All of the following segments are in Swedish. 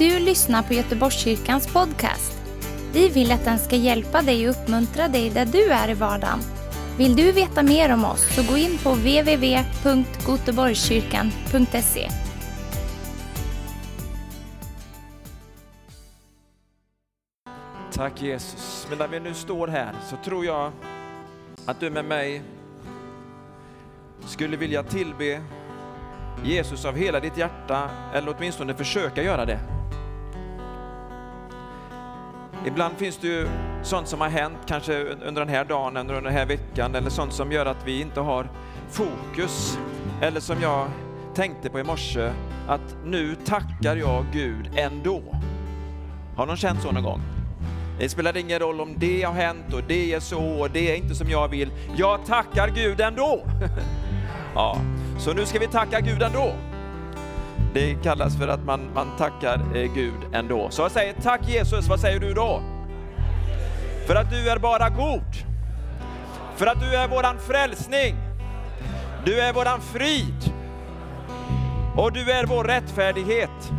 du lyssnar på Göteborgskyrkans podcast. Vi vill att den ska hjälpa dig och uppmuntra dig där du är i vardagen. Vill du veta mer om oss så gå in på www.goteborgskyrkan.se. Tack Jesus. Men när vi nu står här så tror jag att du med mig skulle vilja tillbe Jesus av hela ditt hjärta eller åtminstone försöka göra det. Ibland finns det ju sånt som har hänt, kanske under den här dagen eller under den här veckan, eller sånt som gör att vi inte har fokus. Eller som jag tänkte på i morse, att nu tackar jag Gud ändå. Har någon känt så någon gång? Det spelar ingen roll om det har hänt och det är så och det är inte som jag vill. Jag tackar Gud ändå. ja, så nu ska vi tacka Gud ändå. Det kallas för att man, man tackar eh, Gud ändå. Så jag säger tack Jesus, vad säger du då? För att du är bara god. För att du är våran frälsning. Du är våran frid. Och du är vår rättfärdighet.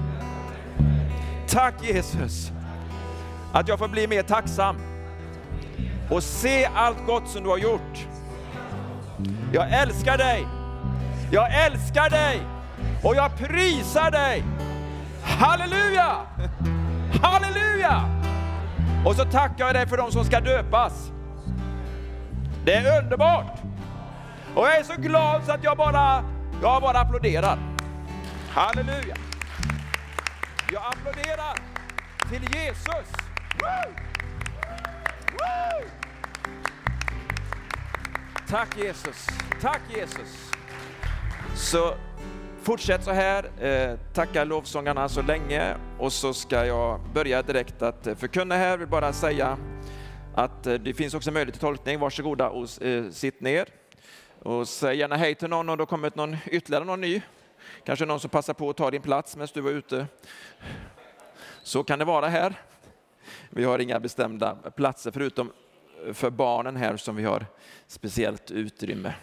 Tack Jesus att jag får bli mer tacksam och se allt gott som du har gjort. Jag älskar dig. Jag älskar dig och jag prisar dig. Halleluja! Halleluja! Och så tackar jag dig för de som ska döpas. Det är underbart. Och jag är så glad så att jag bara, jag bara applåderar. Halleluja! Jag applåderar till Jesus. Woo! Woo! Tack Jesus, tack Jesus. Så fortsätt så här, eh, tacka lovsångarna så länge och så ska jag börja direkt att eh, förkunna här. Jag vill bara säga att eh, det finns också möjlighet till tolkning. Varsågoda och eh, sitt ner. Och säg gärna hej till någon om det har kommit någon, ytterligare någon ny. Kanske någon som passar på att ta din plats medan du var ute. Så kan det vara här. Vi har inga bestämda platser förutom eh, för barnen här som vi har speciellt utrymme.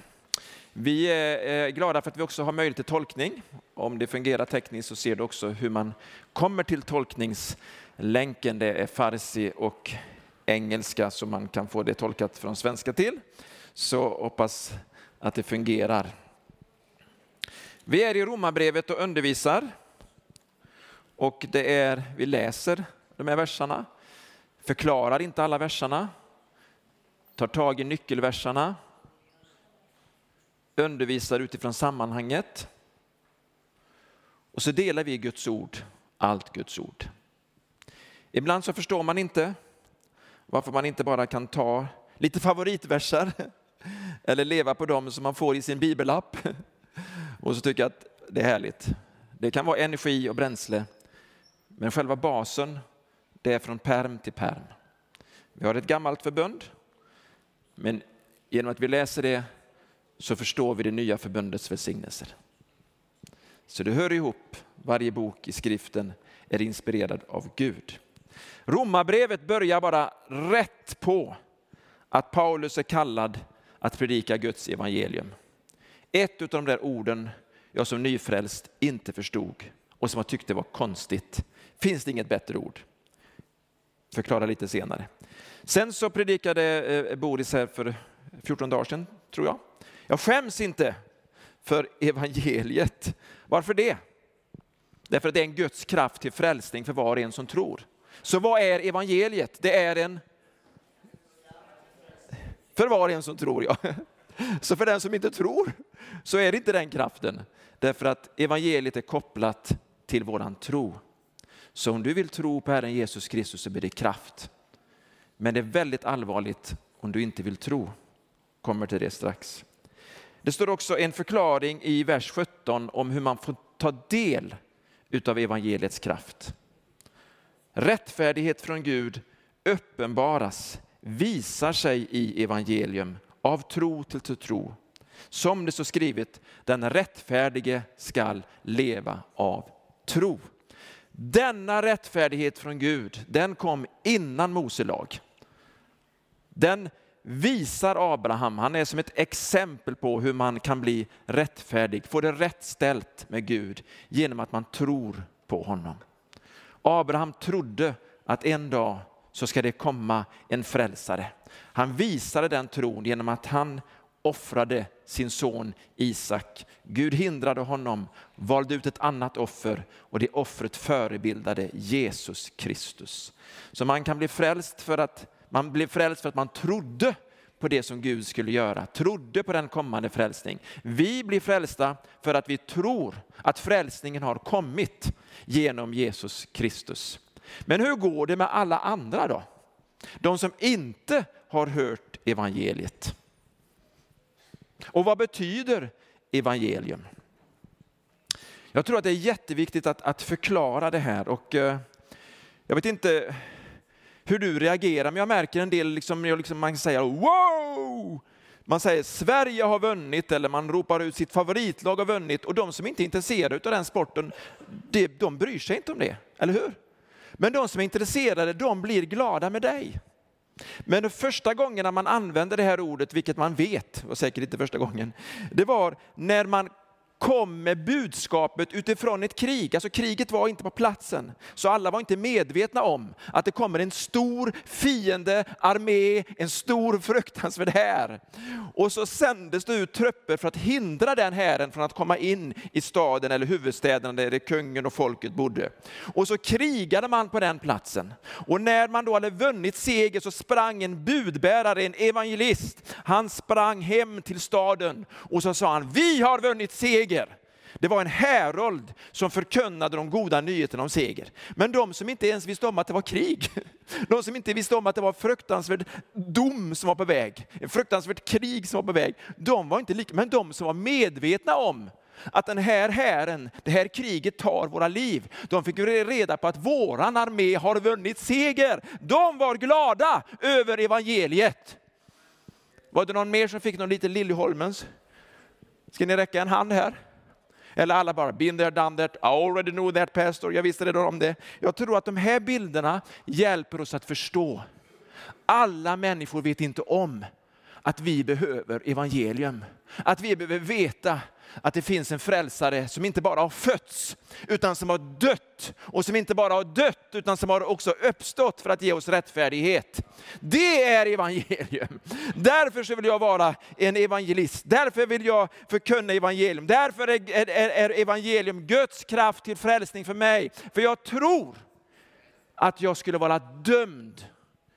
Vi är eh, glada för att vi också har möjlighet till tolkning. Om det fungerar tekniskt så ser du också hur man kommer till tolkningslänken. Det är farsi och engelska så man kan få det tolkat från svenska till. Så hoppas att det fungerar. Vi är i Romarbrevet och undervisar. Och det är, vi läser de här verserna, förklarar inte alla verserna, tar tag i nyckelverserna, undervisar utifrån sammanhanget. Och så delar vi Guds ord, allt Guds ord. Ibland så förstår man inte varför man inte bara kan ta lite favoritverser eller leva på dem som man får i sin bibelapp och så tycker jag att det är härligt. Det kan vara energi och bränsle, men själva basen det är från perm till perm. Vi har ett gammalt förbund, men genom att vi läser det så förstår vi det nya förbundets välsignelser. Så det hör ihop, varje bok i skriften är inspirerad av Gud. Romarbrevet börjar bara rätt på att Paulus är kallad att predika Guds evangelium. Ett av de där orden jag som nyfrälst inte förstod och som jag tyckte var konstigt. Finns det inget bättre ord? Förklara lite senare. Sen så predikade eh, Boris här för 14 dagar sedan, tror jag. Jag skäms inte för evangeliet. Varför det? Därför att det är en Guds kraft till frälsning för var och en som tror. Så vad är evangeliet? Det är en... För var och en som tror, ja. Så för den som inte tror så är det inte den kraften. Därför att evangeliet är kopplat till våran tro. Så om du vill tro på Herren Jesus Kristus så blir det kraft. Men det är väldigt allvarligt om du inte vill tro. Kommer till det strax. Det står också en förklaring i vers 17 om hur man får ta del utav evangeliets kraft. Rättfärdighet från Gud uppenbaras, visar sig i evangelium av tro till tro. Som det står skrivet, den rättfärdige skall leva av tro. Denna rättfärdighet från Gud, den kom innan Mose lag. Den visar Abraham, han är som ett exempel på hur man kan bli rättfärdig, få det rätt ställt med Gud genom att man tror på honom. Abraham trodde att en dag så ska det komma en frälsare. Han visade den tron genom att han offrade sin son Isak. Gud hindrade honom, valde ut ett annat offer och det offret förebildade Jesus Kristus. Så man kan bli frälst för att man blev frälst för att man trodde på det som Gud skulle göra, trodde på den kommande frälsning. Vi blir frälsta för att vi tror att frälsningen har kommit genom Jesus Kristus. Men hur går det med alla andra då? De som inte har hört evangeliet. Och vad betyder evangelium? Jag tror att det är jätteviktigt att, att förklara det här. Och, eh, jag vet inte hur du reagerar, men jag märker en del, liksom, liksom, man säger wow! Man säger Sverige har vunnit eller man ropar ut sitt favoritlag har vunnit och de som inte är intresserade av den sporten, de, de bryr sig inte om det, eller hur? Men de som är intresserade, de blir glada med dig. Men den första gången när man använde det här ordet, vilket man vet, och säkert inte första gången, det var när man kom med budskapet utifrån ett krig. Alltså kriget var inte på platsen, så alla var inte medvetna om att det kommer en stor fiende, armé, en stor fruktansvärd här. Och så sändes det ut trupper för att hindra den hären från att komma in i staden eller huvudstäderna där kungen och folket bodde. Och så krigade man på den platsen. Och när man då hade vunnit seger så sprang en budbärare, en evangelist, han sprang hem till staden och så sa han, vi har vunnit seger seger. Det var en härold som förkunnade de goda nyheterna om seger. Men de som inte ens visste om att det var krig, de som inte visste om att det var fruktansvärd dom som var på väg, en fruktansvärt krig som var på väg, de var inte lika, men de som var medvetna om att den här hären, det här kriget tar våra liv. De fick reda på att våran armé har vunnit seger. De var glada över evangeliet. Var det någon mer som fick någon liten Liljeholmens? Ska ni räcka en hand här? Eller alla bara, been there, done that, I already know that pastor, jag visste redan om det. Jag tror att de här bilderna hjälper oss att förstå. Alla människor vet inte om att vi behöver evangelium. Att vi behöver veta att det finns en frälsare som inte bara har fötts, utan som har dött. Och som inte bara har dött, utan som har också uppstått för att ge oss rättfärdighet. Det är evangelium. Därför så vill jag vara en evangelist. Därför vill jag förkunna evangelium. Därför är, är, är evangelium Guds kraft till frälsning för mig. För jag tror att jag skulle vara dömd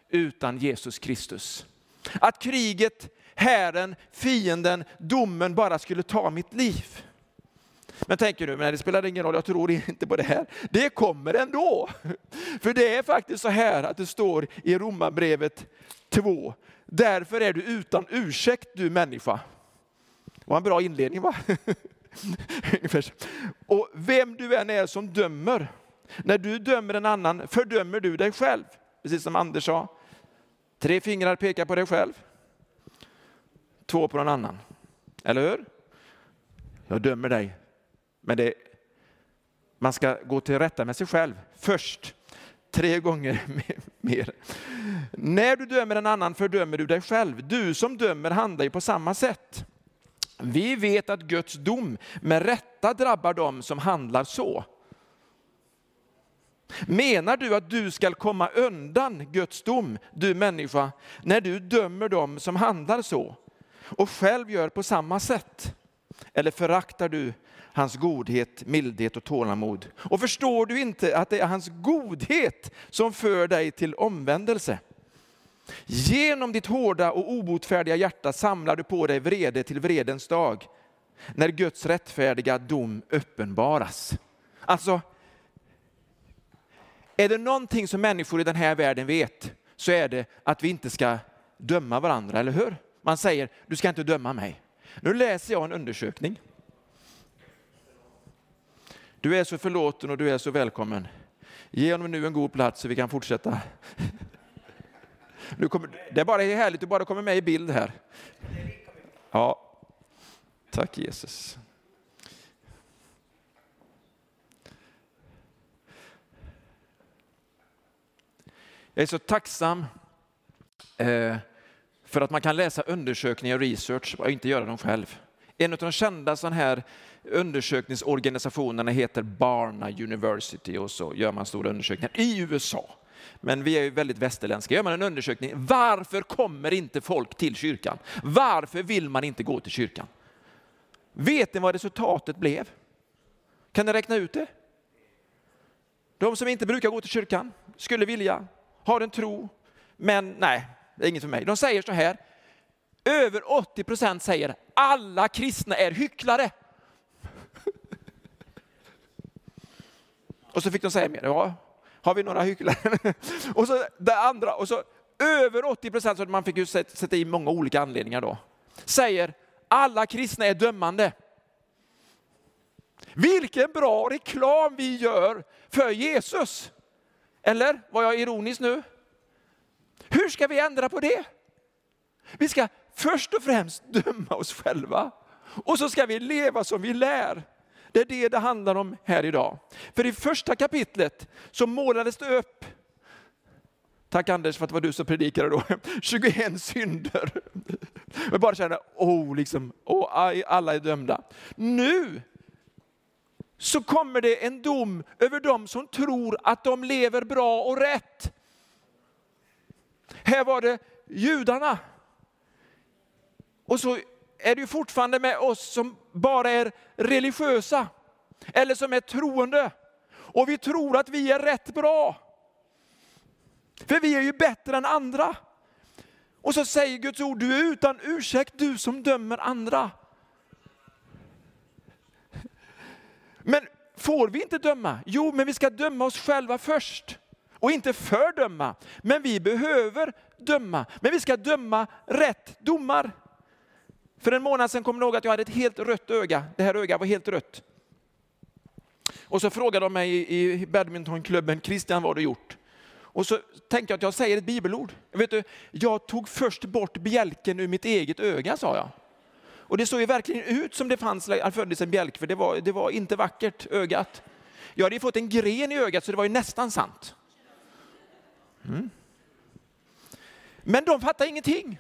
utan Jesus Kristus. Att kriget hären, fienden, domen bara skulle ta mitt liv. Men tänker du, men det spelar ingen roll, jag tror inte på det här. Det kommer ändå. För det är faktiskt så här att det står i Romarbrevet 2. Därför är du utan ursäkt du människa. Det var en bra inledning va? Och vem du än är som dömer, när du dömer en annan fördömer du dig själv. Precis som Anders sa. Tre fingrar pekar på dig själv två på någon annan. Eller hur? Jag dömer dig. Men det, man ska gå till rätta med sig själv först. Tre gånger mer. När du dömer en annan fördömer du dig själv. Du som dömer handlar ju på samma sätt. Vi vet att Guds dom med rätta drabbar dem som handlar så. Menar du att du ska komma undan Guds dom, du människa, när du dömer dem som handlar så? och själv gör på samma sätt? Eller föraktar du hans godhet, mildhet och tålamod? Och förstår du inte att det är hans godhet som för dig till omvändelse? Genom ditt hårda och obotfärdiga hjärta samlar du på dig vrede till vredens dag, när Guds rättfärdiga dom uppenbaras. Alltså, är det någonting som människor i den här världen vet, så är det att vi inte ska döma varandra, eller hur? Man säger, du ska inte döma mig. Nu läser jag en undersökning. Du är så förlåten och du är så välkommen. Ge honom nu en god plats så vi kan fortsätta. Nu kommer, det är bara härligt, du bara kommer med i bild här. Ja, tack Jesus. Jag är så tacksam eh, för att man kan läsa undersökningar och research och inte göra dem själv. En av de kända sån här undersökningsorganisationerna heter Barna University och så gör man stora undersökningar i USA. Men vi är ju väldigt västerländska. Gör man en undersökning, varför kommer inte folk till kyrkan? Varför vill man inte gå till kyrkan? Vet ni vad resultatet blev? Kan ni räkna ut det? De som inte brukar gå till kyrkan, skulle vilja, har en tro, men nej, det är inget för mig. De säger så här, över 80 procent säger alla kristna är hycklare. Och så fick de säga mer, ja, har vi några hycklare? och så det andra, och så över 80 procent, så man fick ju sätta i många olika anledningar då, säger alla kristna är dömande. Vilken bra reklam vi gör för Jesus. Eller var jag ironisk nu? Hur ska vi ändra på det? Vi ska först och främst döma oss själva och så ska vi leva som vi lär. Det är det det handlar om här idag. För i första kapitlet så målades det upp Tack Anders för att det var du som predikade då. 21 synder. Jag bara känner, oh, liksom, oh, alla är dömda. Nu så kommer det en dom över dem som tror att de lever bra och rätt. Här var det judarna. Och så är det ju fortfarande med oss som bara är religiösa eller som är troende. Och vi tror att vi är rätt bra. För vi är ju bättre än andra. Och så säger Guds ord, du är utan ursäkt du som dömer andra. Men får vi inte döma? Jo, men vi ska döma oss själva först. Och inte fördöma. Men vi behöver döma. Men vi ska döma rätt domar. För en månad sedan kom jag ihåg att jag hade ett helt rött öga. Det här ögat var helt rött. Och så frågade de mig i badmintonklubben, Christian vad har du gjort? Och så tänkte jag att jag säger ett bibelord. Vet du, jag tog först bort bjälken ur mitt eget öga, sa jag. Och det såg ju verkligen ut som det fanns, föddes en bjälk, för det var, det var inte vackert, ögat. Jag hade ju fått en gren i ögat, så det var ju nästan sant. Mm. Men de fattade ingenting.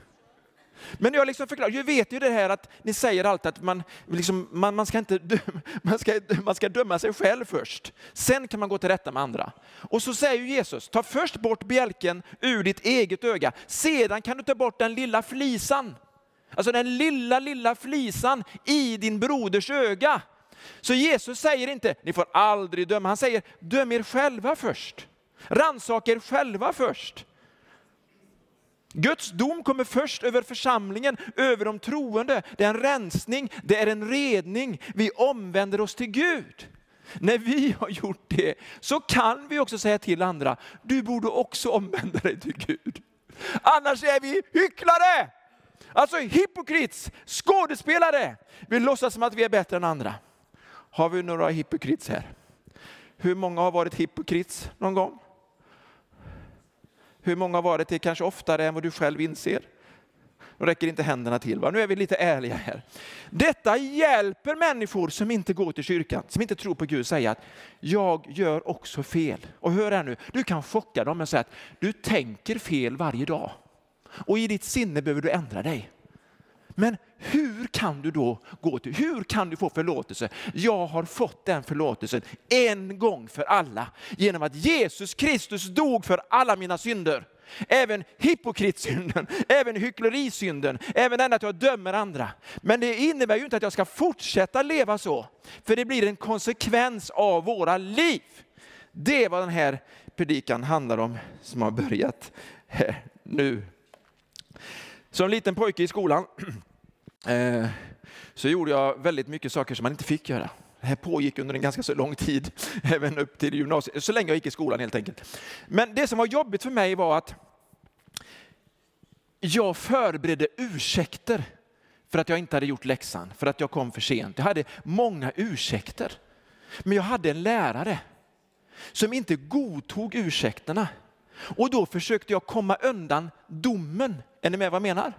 Men jag liksom förklarar, jag vet ju det här att ni säger alltid att man, liksom, man, man, ska inte döma, man, ska, man ska döma sig själv först. Sen kan man gå till rätta med andra. Och så säger Jesus, ta först bort bjälken ur ditt eget öga. Sedan kan du ta bort den lilla flisan. Alltså den lilla, lilla flisan i din broders öga. Så Jesus säger inte, ni får aldrig döma. Han säger, döm er själva först. Rannsaka er själva först. Guds dom kommer först över församlingen, över de troende. Det är en rensning, det är en redning. Vi omvänder oss till Gud. När vi har gjort det så kan vi också säga till andra, du borde också omvända dig till Gud. Annars är vi hycklare! Alltså hypokrits, skådespelare. Vi låtsas som att vi är bättre än andra. Har vi några hypokrits här? Hur många har varit hypokrits någon gång? Hur många har varit det kanske oftare än vad du själv inser? Då räcker inte händerna till. Va? Nu är vi lite ärliga här. Detta hjälper människor som inte går till kyrkan, som inte tror på Gud, säga att jag gör också fel. Och hör här nu, du kan chocka dem och säga att du tänker fel varje dag. Och i ditt sinne behöver du ändra dig. Men hur kan du då gå till, hur kan du få förlåtelse? Jag har fått den förlåtelsen en gång för alla genom att Jesus Kristus dog för alla mina synder. Även hypokritsynden, även hycklerisynden, även den att jag dömer andra. Men det innebär ju inte att jag ska fortsätta leva så, för det blir en konsekvens av våra liv. Det är vad den här predikan handlar om som har börjat här nu. Som liten pojke i skolan eh, så gjorde jag väldigt mycket saker som man inte fick göra. Det här pågick under en ganska så lång tid, även upp till gymnasiet, så länge jag gick i skolan helt enkelt. Men det som var jobbigt för mig var att jag förberedde ursäkter för att jag inte hade gjort läxan, för att jag kom för sent. Jag hade många ursäkter. Men jag hade en lärare som inte godtog ursäkterna. Och då försökte jag komma undan domen. Är ni med vad jag menar?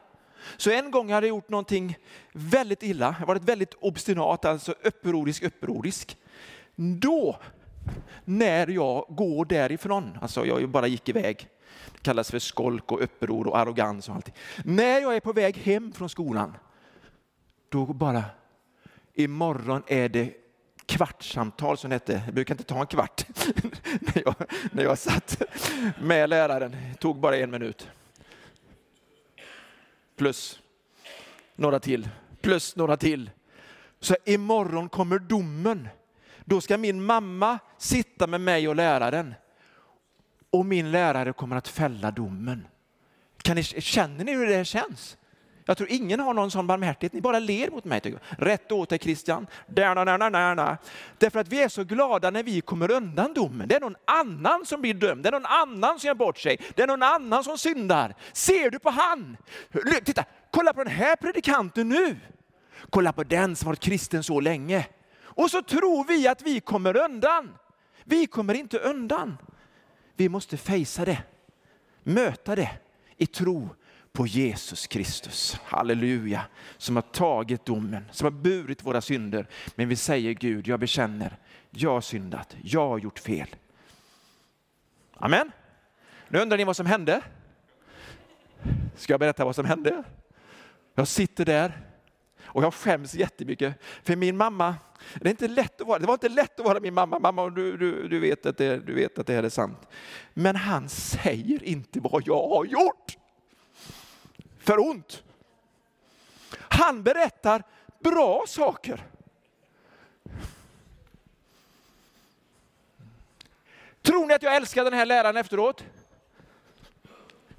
Så en gång hade jag gjort någonting väldigt illa, jag varit väldigt obstinat, alltså upprorisk, upprorisk. Då, när jag går därifrån, alltså jag bara gick iväg, det kallas för skolk och uppror och arrogans och allting. När jag är på väg hem från skolan, då bara imorgon är det kvartssamtal som det hette. Det brukar inte ta en kvart när, jag, när jag satt med läraren. Det tog bara en minut. Plus några till, plus några till. Så imorgon kommer domen. Då ska min mamma sitta med mig och läraren. Och min lärare kommer att fälla domen. Kan ni, känner ni hur det känns? Jag tror ingen har någon sån barmhärtighet. Ni bara ler mot mig. Tycker jag. Rätt åt dig Christian. Därför att vi är så glada när vi kommer undan domen. Det är någon annan som blir dömd. Det är någon annan som gör bort sig. Det är någon annan som syndar. Ser du på han? Titta, kolla på den här predikanten nu. Kolla på den som varit kristen så länge. Och så tror vi att vi kommer undan. Vi kommer inte undan. Vi måste fejsa det, möta det i tro på Jesus Kristus. Halleluja. Som har tagit domen, som har burit våra synder. Men vi säger Gud, jag bekänner, jag har syndat, jag har gjort fel. Amen. Nu undrar ni vad som hände? Ska jag berätta vad som hände? Jag sitter där och jag skäms jättemycket. För min mamma, det, är inte lätt att vara, det var inte lätt att vara min mamma. Mamma, du, du, du, vet att det, du vet att det här är sant. Men han säger inte vad jag har gjort för ont. Han berättar bra saker. Tror ni att jag älskar den här läraren efteråt?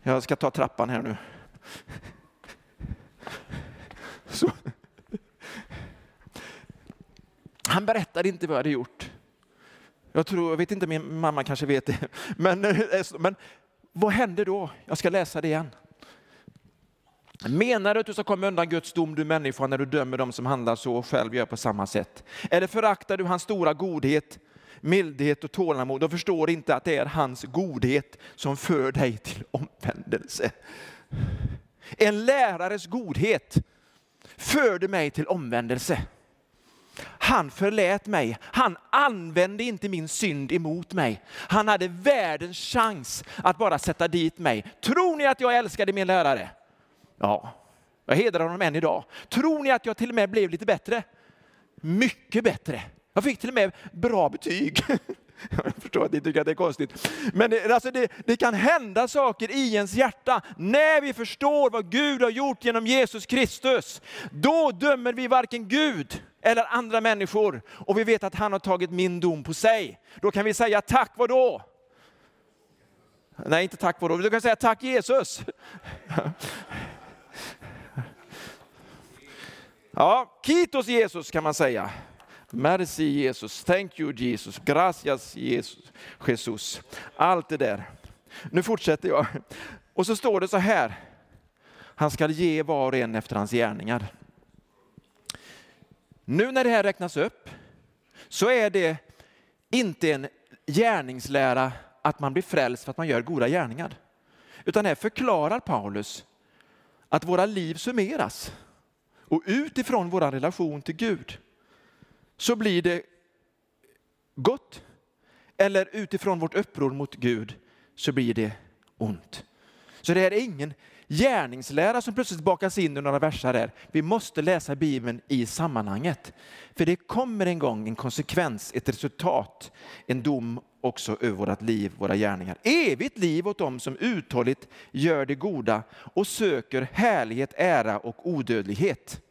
Jag ska ta trappan här nu. Så. Han berättade inte vad jag hade gjort. Jag, tror, jag vet inte, min mamma kanske vet det. Men, eh, men vad hände då? Jag ska läsa det igen. Menar du att du ska komma undan Guds dom, du människa, när du dömer dem som handlar så och själv gör på samma sätt? Eller föraktar du hans stora godhet, mildhet och tålamod och förstår inte att det är hans godhet som för dig till omvändelse? En lärares godhet förde mig till omvändelse. Han förlät mig. Han använde inte min synd emot mig. Han hade världens chans att bara sätta dit mig. Tror ni att jag älskade min lärare? Ja, jag hedrar honom än idag. Tror ni att jag till och med blev lite bättre? Mycket bättre. Jag fick till och med bra betyg. Jag förstår att ni tycker att det är konstigt. Men det, alltså det, det, kan hända saker i ens hjärta när vi förstår vad Gud har gjort genom Jesus Kristus. Då dömer vi varken Gud eller andra människor och vi vet att han har tagit min dom på sig. Då kan vi säga tack vadå? Nej, inte tack vadå. Du kan säga tack Jesus. Ja, kitos Jesus kan man säga. Merci Jesus, thank you Jesus, gracias Jesus, Jesus. Allt det där. Nu fortsätter jag. Och så står det så här. Han ska ge var och en efter hans gärningar. Nu när det här räknas upp så är det inte en gärningslära att man blir frälst för att man gör goda gärningar. Utan här förklarar Paulus att våra liv summeras. Och utifrån vår relation till Gud så blir det gott. Eller utifrån vårt uppror mot Gud så blir det ont. Så det är ingen gärningslära som plötsligt bakas in i några versar här. Vi måste läsa Bibeln i sammanhanget. För det kommer en gång en konsekvens, ett resultat, en dom också över vårt liv, våra gärningar. Evigt liv åt dem som uthålligt gör det goda och söker härlighet, ära och odödlighet.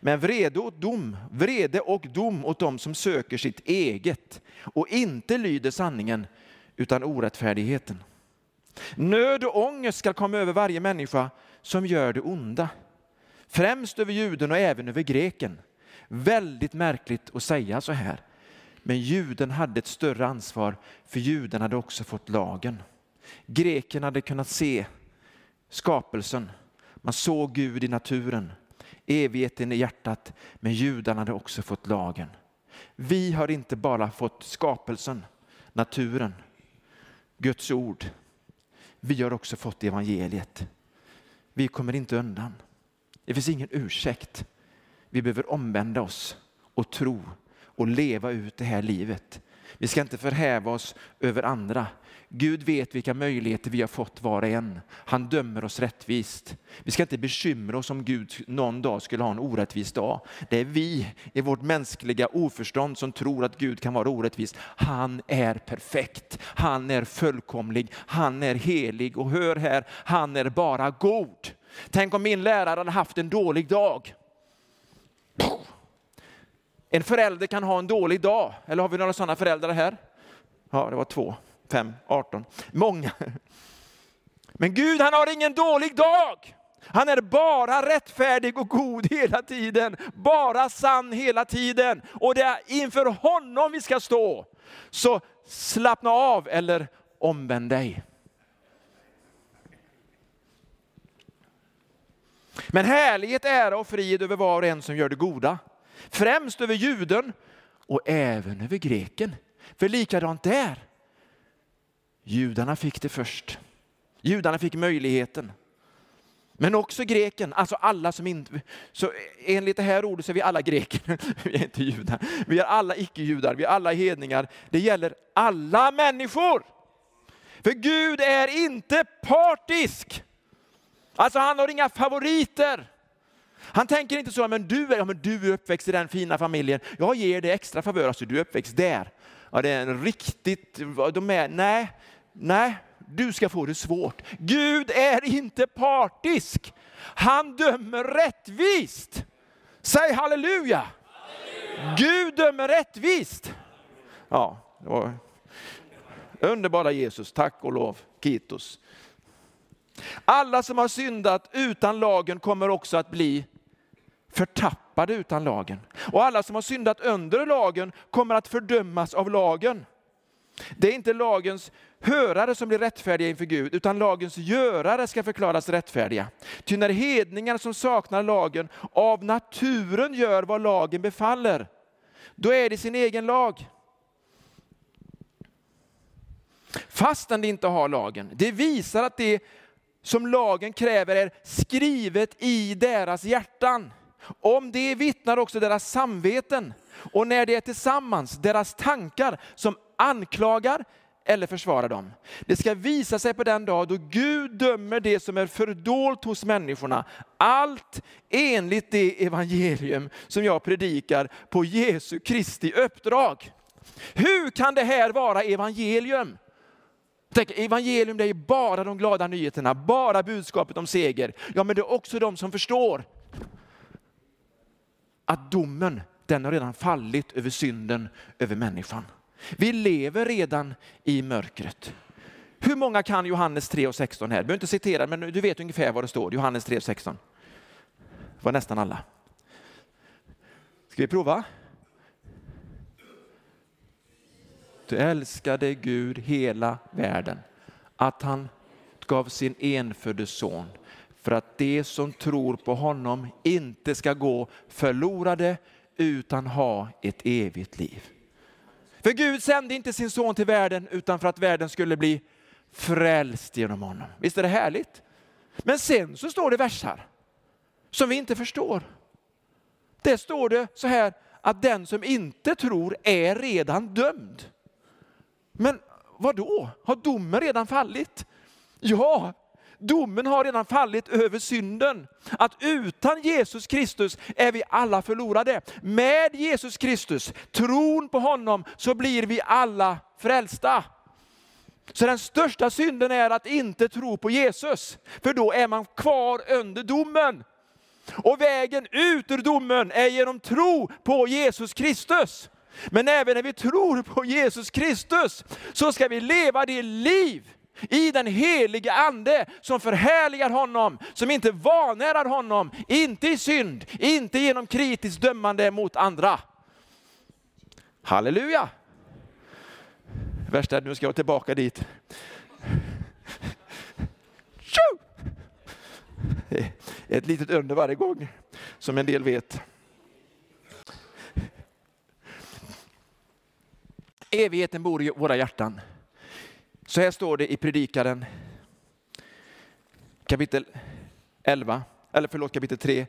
Men vrede och dom, vrede och dom åt dem som söker sitt eget och inte lyder sanningen utan orättfärdigheten. Nöd och ångest ska komma över varje människa som gör det onda. Främst över juden och även över greken. Väldigt märkligt att säga så här. Men juden hade ett större ansvar, för juden hade också fått lagen. Greken hade kunnat se skapelsen. Man såg Gud i naturen, evigheten i hjärtat, men judarna hade också fått lagen. Vi har inte bara fått skapelsen, naturen, Guds ord. Vi har också fått evangeliet. Vi kommer inte undan. Det finns ingen ursäkt. Vi behöver omvända oss och tro och leva ut det här livet. Vi ska inte förhäva oss över andra. Gud vet vilka möjligheter vi har fått var och en. Han dömer oss rättvist. Vi ska inte bekymra oss om Gud någon dag skulle ha en orättvis dag. Det är vi i vårt mänskliga oförstånd som tror att Gud kan vara orättvis. Han är perfekt, han är fullkomlig, han är helig och hör här, han är bara god. Tänk om min lärare hade haft en dålig dag. En förälder kan ha en dålig dag, eller har vi några sådana föräldrar här? Ja, det var två. 5, 18. Många. Men Gud han har ingen dålig dag. Han är bara rättfärdig och god hela tiden, bara sann hela tiden. Och det är inför honom vi ska stå. Så slappna av eller omvänd dig. Men härlighet, ära och frid över var och en som gör det goda. Främst över juden och även över greken. För likadant där. Judarna fick det först. Judarna fick möjligheten. Men också greken, alltså alla som inte... Så enligt det här ordet så är vi alla greker, vi är inte judar. Vi är alla icke-judar, vi är alla hedningar. Det gäller alla människor. För Gud är inte partisk. Alltså han har inga favoriter. Han tänker inte så, men du är, ja, men du är uppväxt i den fina familjen, jag ger dig extra favör, alltså du är uppväxt där. Ja, det är en riktigt, de är, nej, Nej, du ska få det svårt. Gud är inte partisk. Han dömer rättvist. Säg halleluja. halleluja. Gud dömer rättvist. Ja, det var underbara Jesus, tack och lov, Kitos. Alla som har syndat utan lagen kommer också att bli förtappade utan lagen. Och alla som har syndat under lagen kommer att fördömas av lagen. Det är inte lagens hörare som blir rättfärdiga inför Gud, utan lagens görare ska förklaras rättfärdiga. Ty när hedningar som saknar lagen av naturen gör vad lagen befaller, då är det sin egen lag. Fastän de inte har lagen. Det visar att det som lagen kräver är skrivet i deras hjärtan. Om det vittnar också deras samveten. Och när det är tillsammans, deras tankar som anklagar eller försvarar dem. Det ska visa sig på den dag då Gud dömer det som är fördolt hos människorna. Allt enligt det evangelium som jag predikar på Jesu Kristi uppdrag. Hur kan det här vara evangelium? Tänk, evangelium det är bara de glada nyheterna, bara budskapet om seger. Ja, men det är också de som förstår att domen, den har redan fallit över synden, över människan. Vi lever redan i mörkret. Hur många kan Johannes 3 och 16 här? Du behöver inte citera, men du vet ungefär vad det står. Johannes 3 och 16. Det var nästan alla. Ska vi prova? Du älskade Gud hela världen, att han gav sin enfödde son för att de som tror på honom inte ska gå förlorade utan ha ett evigt liv. För Gud sände inte sin son till världen utan för att världen skulle bli frälst genom honom. Visst är det härligt? Men sen så står det versar som vi inte förstår. Det står det så här att den som inte tror är redan dömd. Men vad då? Har domen redan fallit? Ja, Domen har redan fallit över synden. Att utan Jesus Kristus är vi alla förlorade. Med Jesus Kristus, tron på honom, så blir vi alla frälsta. Så den största synden är att inte tro på Jesus, för då är man kvar under domen. Och vägen ut ur domen är genom tro på Jesus Kristus. Men även när vi tror på Jesus Kristus så ska vi leva det liv i den helige ande som förhärligar honom, som inte vanärar honom, inte i synd, inte genom kritiskt dömande mot andra. Halleluja! Värsta är nu ska jag tillbaka dit. Ett litet under varje gång, som en del vet. Evigheten bor i våra hjärtan. Så här står det i Predikaren kapitel 11, eller förlåt kapitel 3,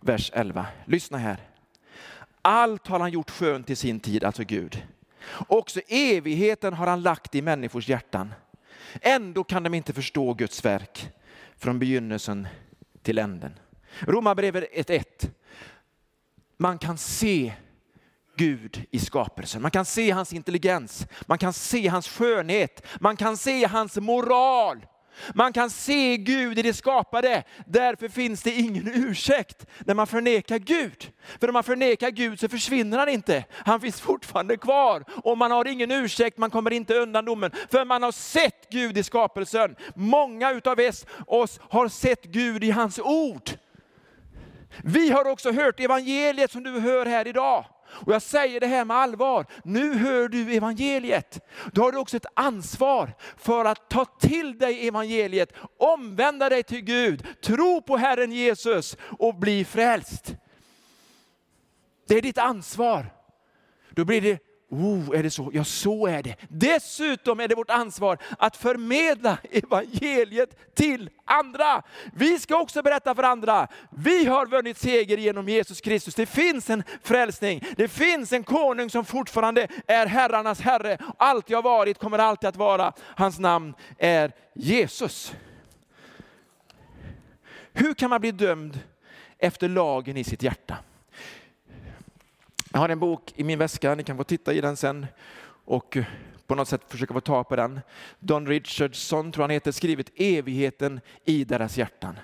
vers 11. Lyssna här. Allt har han gjort skönt i sin tid, alltså Gud. Också evigheten har han lagt i människors hjärtan. Ändå kan de inte förstå Guds verk från begynnelsen till änden. Romarbrevet 1.1. Man kan se Gud i skapelsen. Man kan se hans intelligens, man kan se hans skönhet, man kan se hans moral. Man kan se Gud i det skapade. Därför finns det ingen ursäkt när man förnekar Gud. För om man förnekar Gud så försvinner han inte. Han finns fortfarande kvar. Och man har ingen ursäkt, man kommer inte undan domen. För man har sett Gud i skapelsen. Många utav oss har sett Gud i hans ord. Vi har också hört evangeliet som du hör här idag. Och jag säger det här med allvar. Nu hör du evangeliet. Då har du också ett ansvar för att ta till dig evangeliet, omvända dig till Gud, tro på Herren Jesus och bli frälst. Det är ditt ansvar. Då blir det Oh, är det så? Ja, så är det. Dessutom är det vårt ansvar att förmedla evangeliet till andra. Vi ska också berätta för andra. Vi har vunnit seger genom Jesus Kristus. Det finns en frälsning. Det finns en konung som fortfarande är herrarnas herre. Alltid har varit, kommer alltid att vara. Hans namn är Jesus. Hur kan man bli dömd efter lagen i sitt hjärta? Jag har en bok i min väska, ni kan få titta i den sen och eh, på något sätt försöka få tag på den. Don Richardson, tror han heter, skrivit Evigheten i deras hjärtan.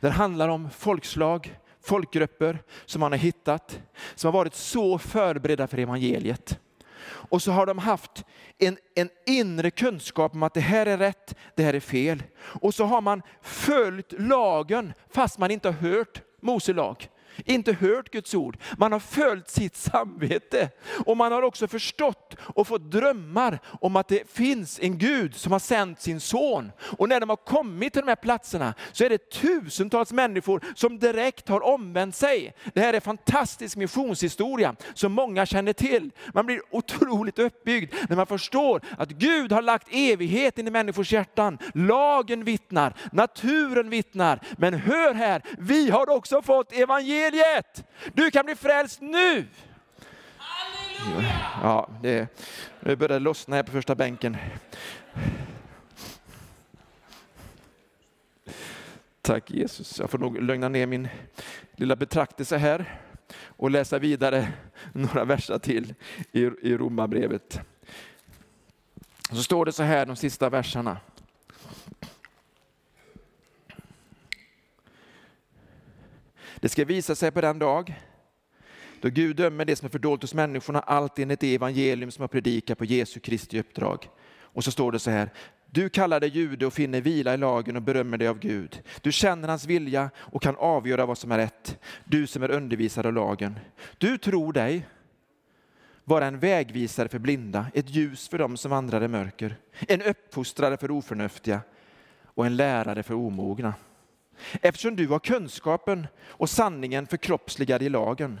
Den handlar om folkslag, folkgrupper som man har hittat, som har varit så förberedda för evangeliet. Och så har de haft en, en inre kunskap om att det här är rätt, det här är fel. Och så har man följt lagen fast man inte har hört Mose lag inte hört Guds ord. Man har följt sitt samvete. Och man har också förstått och fått drömmar om att det finns en Gud som har sänt sin son. Och när de har kommit till de här platserna så är det tusentals människor som direkt har omvänt sig. Det här är fantastisk missionshistoria som många känner till. Man blir otroligt uppbyggd när man förstår att Gud har lagt evigheten i människors hjärtan. Lagen vittnar, naturen vittnar. Men hör här, vi har också fått evangeliet evangeliet. Du kan bli frälst nu. Ja, det, det börjar lossna här på första bänken. Tack Jesus. Jag får nog lugna ner min lilla betraktelse här och läsa vidare några verser till i, i Romarbrevet. Så står det så här de sista verserna. Det ska visa sig på den dag då Gud dömer det som är fördolt hos människorna, allt enligt det evangelium som har predikat på Jesu Kristi uppdrag. Och så står det så här, du kallar dig jude och finner vila i lagen och berömmer dig av Gud. Du känner hans vilja och kan avgöra vad som är rätt, du som är undervisad av lagen. Du tror dig vara en vägvisare för blinda, ett ljus för dem som vandrar i mörker, en uppfostrare för oförnuftiga och en lärare för omogna. Eftersom du har kunskapen och sanningen förkroppsligad i lagen.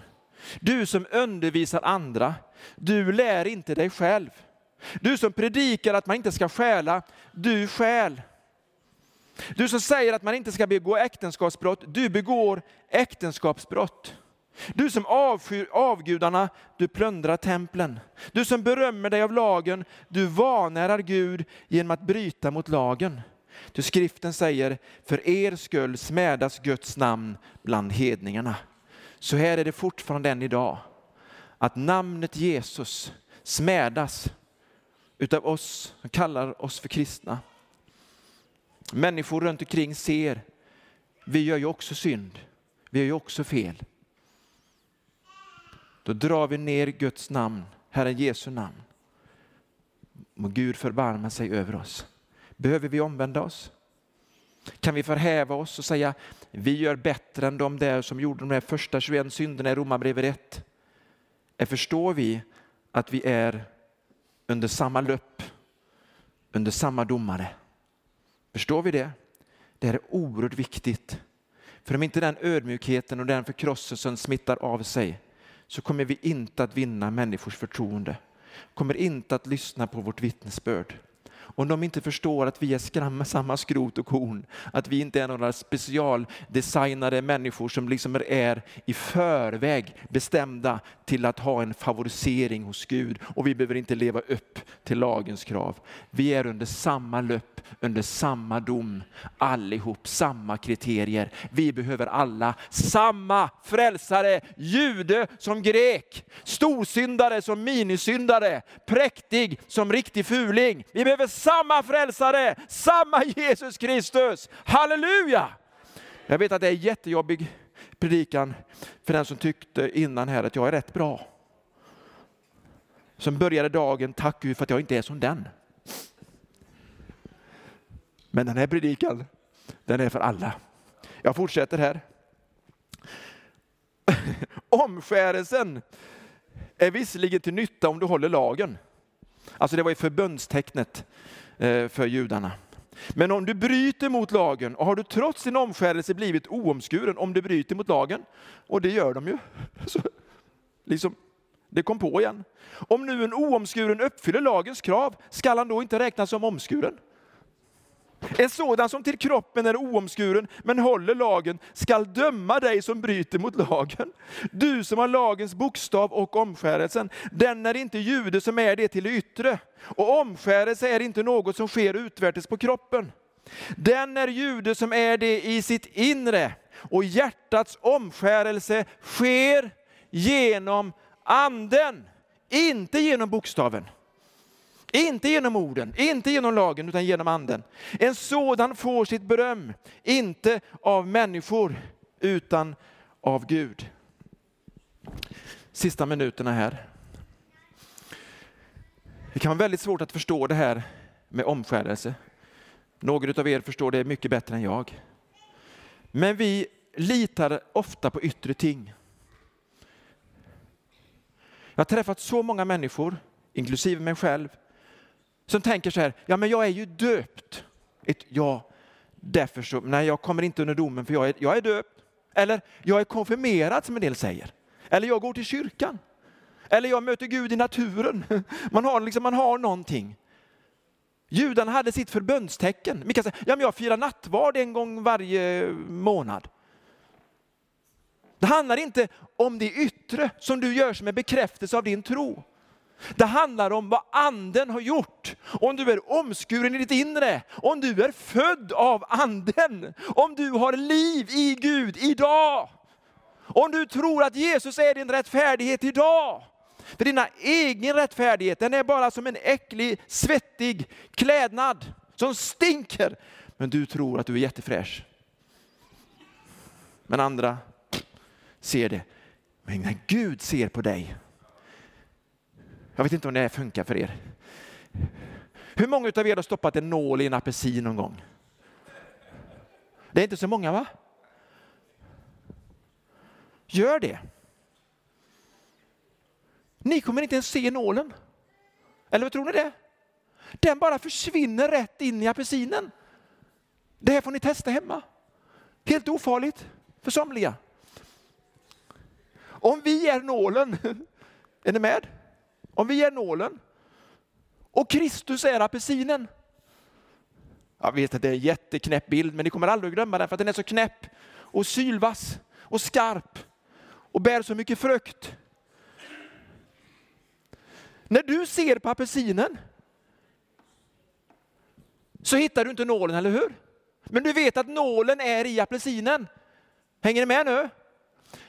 Du som undervisar andra, du lär inte dig själv. Du som predikar att man inte ska stjäla, du stjäl. Du som säger att man inte ska begå äktenskapsbrott, du begår äktenskapsbrott. Du som avskyr avgudarna, du plundrar templen. Du som berömmer dig av lagen, du vanärar Gud genom att bryta mot lagen. Ty skriften säger, för er skull smädas Guds namn bland hedningarna. Så här är det fortfarande än idag, att namnet Jesus smädas utav oss som kallar oss för kristna. Människor runt omkring ser, vi gör ju också synd, vi gör ju också fel. Då drar vi ner Guds namn, Herren Jesu namn. Må Gud förbarma sig över oss. Behöver vi omvända oss? Kan vi förhäva oss och säga vi gör bättre än de där som gjorde de här första 21 synderna i Romarbrevet 1? Förstår vi att vi är under samma löpp, under samma domare? Förstår vi det? Det här är oerhört viktigt. För om inte den ödmjukheten och den förkrosselsen smittar av sig så kommer vi inte att vinna människors förtroende. Kommer inte att lyssna på vårt vittnesbörd. Om de inte förstår att vi är skramma samma skrot och korn, att vi inte är några specialdesignade människor som liksom är i förväg bestämda till att ha en favorisering hos Gud och vi behöver inte leva upp till lagens krav. Vi är under samma löpp, under samma dom, allihop samma kriterier. Vi behöver alla samma frälsare, jude som grek, storsyndare som minisyndare, präktig som riktig fuling. Vi behöver samma frälsare, samma Jesus Kristus. Halleluja! Jag vet att det är jättejobbig predikan för den som tyckte innan här att jag är rätt bra. Som började dagen, tack Gud för att jag inte är som den. Men den här predikan, den är för alla. Jag fortsätter här. Omskärelsen är visserligen till nytta om du håller lagen. Alltså det var ju förbundstecknet eh, för judarna. Men om du bryter mot lagen och har du trots din omskärelse blivit oomskuren om du bryter mot lagen, och det gör de ju. Så, liksom, det kom på igen. Om nu en oomskuren uppfyller lagens krav, skall han då inte räknas som omskuren? En sådan som till kroppen är oomskuren men håller lagen skall döma dig som bryter mot lagen. Du som har lagens bokstav och omskärelsen. Den är inte jude som är det till det yttre. Och omskärelse är inte något som sker utvärtes på kroppen. Den är jude som är det i sitt inre. Och hjärtats omskärelse sker genom anden, inte genom bokstaven. Inte genom orden, inte genom lagen, utan genom anden. En sådan får sitt beröm, inte av människor, utan av Gud. Sista minuterna här. Det kan vara väldigt svårt att förstå det här med omskärelse. Några av er förstår det mycket bättre än jag. Men vi litar ofta på yttre ting. Jag har träffat så många människor, inklusive mig själv, som tänker så här, ja men jag är ju döpt. Ett, ja, därför så, nej jag kommer inte under domen för jag är, jag är döpt. Eller jag är konfirmerad som en del säger. Eller jag går till kyrkan. Eller jag möter Gud i naturen. Man har, liksom, man har någonting. Judarna hade sitt förbundstecken. Mikael säger, ja men jag firar nattvard en gång varje månad. Det handlar inte om det yttre som du gör som en bekräftelse av din tro. Det handlar om vad anden har gjort. Om du är omskuren i ditt inre, om du är född av anden, om du har liv i Gud idag. Om du tror att Jesus är din rättfärdighet idag. För dina egen rättfärdighet, den är bara som en äcklig, svettig klädnad som stinker. Men du tror att du är jättefräsch. Men andra ser det. Men när Gud ser på dig, jag vet inte om det här funkar för er. Hur många av er har stoppat en nål i en apelsin någon gång? Det är inte så många va? Gör det. Ni kommer inte ens se nålen. Eller vad tror ni det? Den bara försvinner rätt in i apelsinen. Det här får ni testa hemma. Helt ofarligt för somliga. Om vi är nålen, är ni med? Om vi är nålen och Kristus är apelsinen. Jag vet att det är en jätteknäpp bild, men ni kommer aldrig att glömma den för att den är så knäpp och sylvass och skarp och bär så mycket frukt. När du ser på apelsinen så hittar du inte nålen, eller hur? Men du vet att nålen är i apelsinen. Hänger ni med nu?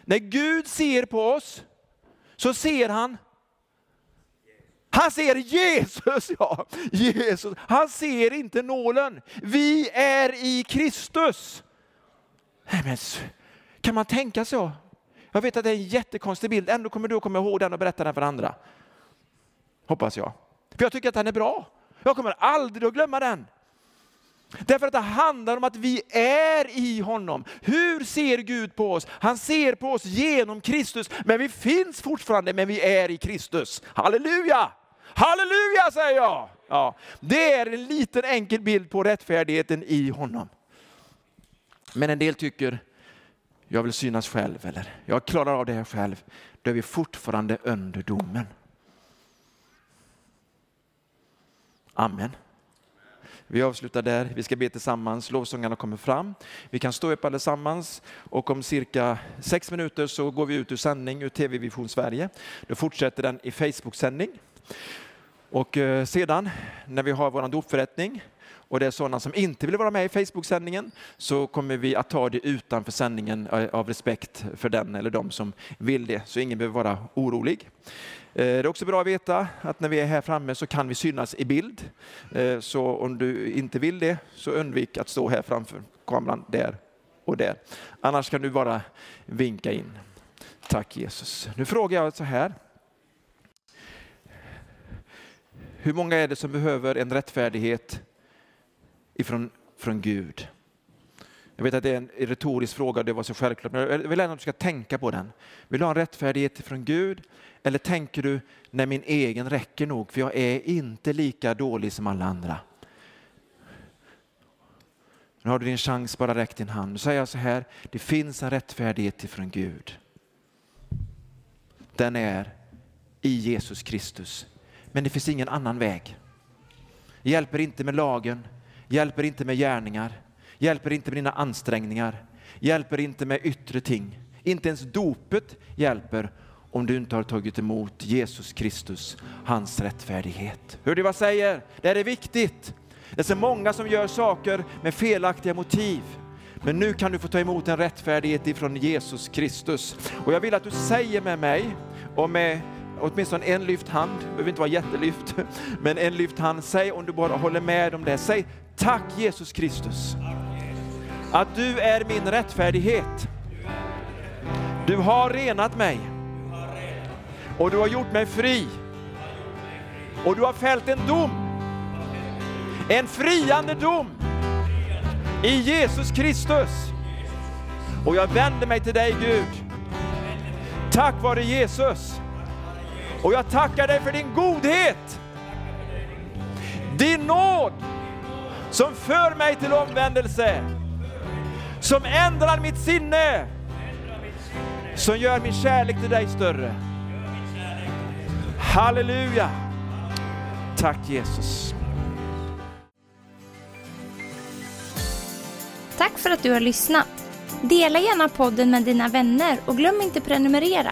När Gud ser på oss så ser han han ser Jesus, ja. Jesus. Han ser inte nålen. Vi är i Kristus. men, kan man tänka så? Jag vet att det är en jättekonstig bild, ändå kommer du att komma ihåg den och berätta den för andra. Hoppas jag. För jag tycker att den är bra. Jag kommer aldrig att glömma den. Därför att det handlar om att vi är i honom. Hur ser Gud på oss? Han ser på oss genom Kristus, men vi finns fortfarande, men vi är i Kristus. Halleluja! Halleluja säger jag! Ja, det är en liten enkel bild på rättfärdigheten i honom. Men en del tycker, jag vill synas själv eller jag klarar av det här själv. Då är vi fortfarande under domen. Amen. Vi avslutar där. Vi ska be tillsammans. Lovsångarna kommer fram. Vi kan stå upp allesammans och om cirka sex minuter så går vi ut ur sändning ur TV Vision Sverige. Då fortsätter den i Facebook-sändning. Och eh, sedan när vi har vår dopförrättning och det är sådana som inte vill vara med i Facebook-sändningen så kommer vi att ta det utanför sändningen eh, av respekt för den eller de som vill det, så ingen behöver vara orolig. Eh, det är också bra att veta att när vi är här framme så kan vi synas i bild. Så om du inte vill det så undvik att stå här framför kameran där och där. Annars kan du bara vinka in. Tack Jesus. Nu frågar jag så här. Hur många är det som behöver en rättfärdighet ifrån från Gud? Jag vet att det är en retorisk fråga, det var så självklart, men jag vill ändå att du ska tänka på den. Vill du ha en rättfärdighet från Gud? Eller tänker du, när min egen räcker nog, för jag är inte lika dålig som alla andra. Nu har du din chans, bara räck din hand. Nu säger jag så här, det finns en rättfärdighet ifrån Gud. Den är i Jesus Kristus. Men det finns ingen annan väg. Hjälper inte med lagen, hjälper inte med gärningar, hjälper inte med dina ansträngningar, hjälper inte med yttre ting. Inte ens dopet hjälper om du inte har tagit emot Jesus Kristus, hans rättfärdighet. Hör du vad jag säger? Det här är viktigt. Det är så många som gör saker med felaktiga motiv. Men nu kan du få ta emot en rättfärdighet ifrån Jesus Kristus. Och jag vill att du säger med mig och med åtminstone en lyft hand, det behöver inte vara jättelyft, men en lyft hand. Säg om du bara håller med om det. Säg tack Jesus Kristus. Att du är min rättfärdighet. Du har renat mig. Och du har gjort mig fri. Och du har fällt en dom. En friande dom. I Jesus Kristus. Och jag vänder mig till dig Gud. Tack vare Jesus och jag tackar dig för din godhet, din nåd som för mig till omvändelse, som ändrar mitt sinne, som gör min kärlek till dig större. Halleluja! Tack Jesus. Tack för att du har lyssnat. Dela gärna podden med dina vänner och glöm inte prenumerera.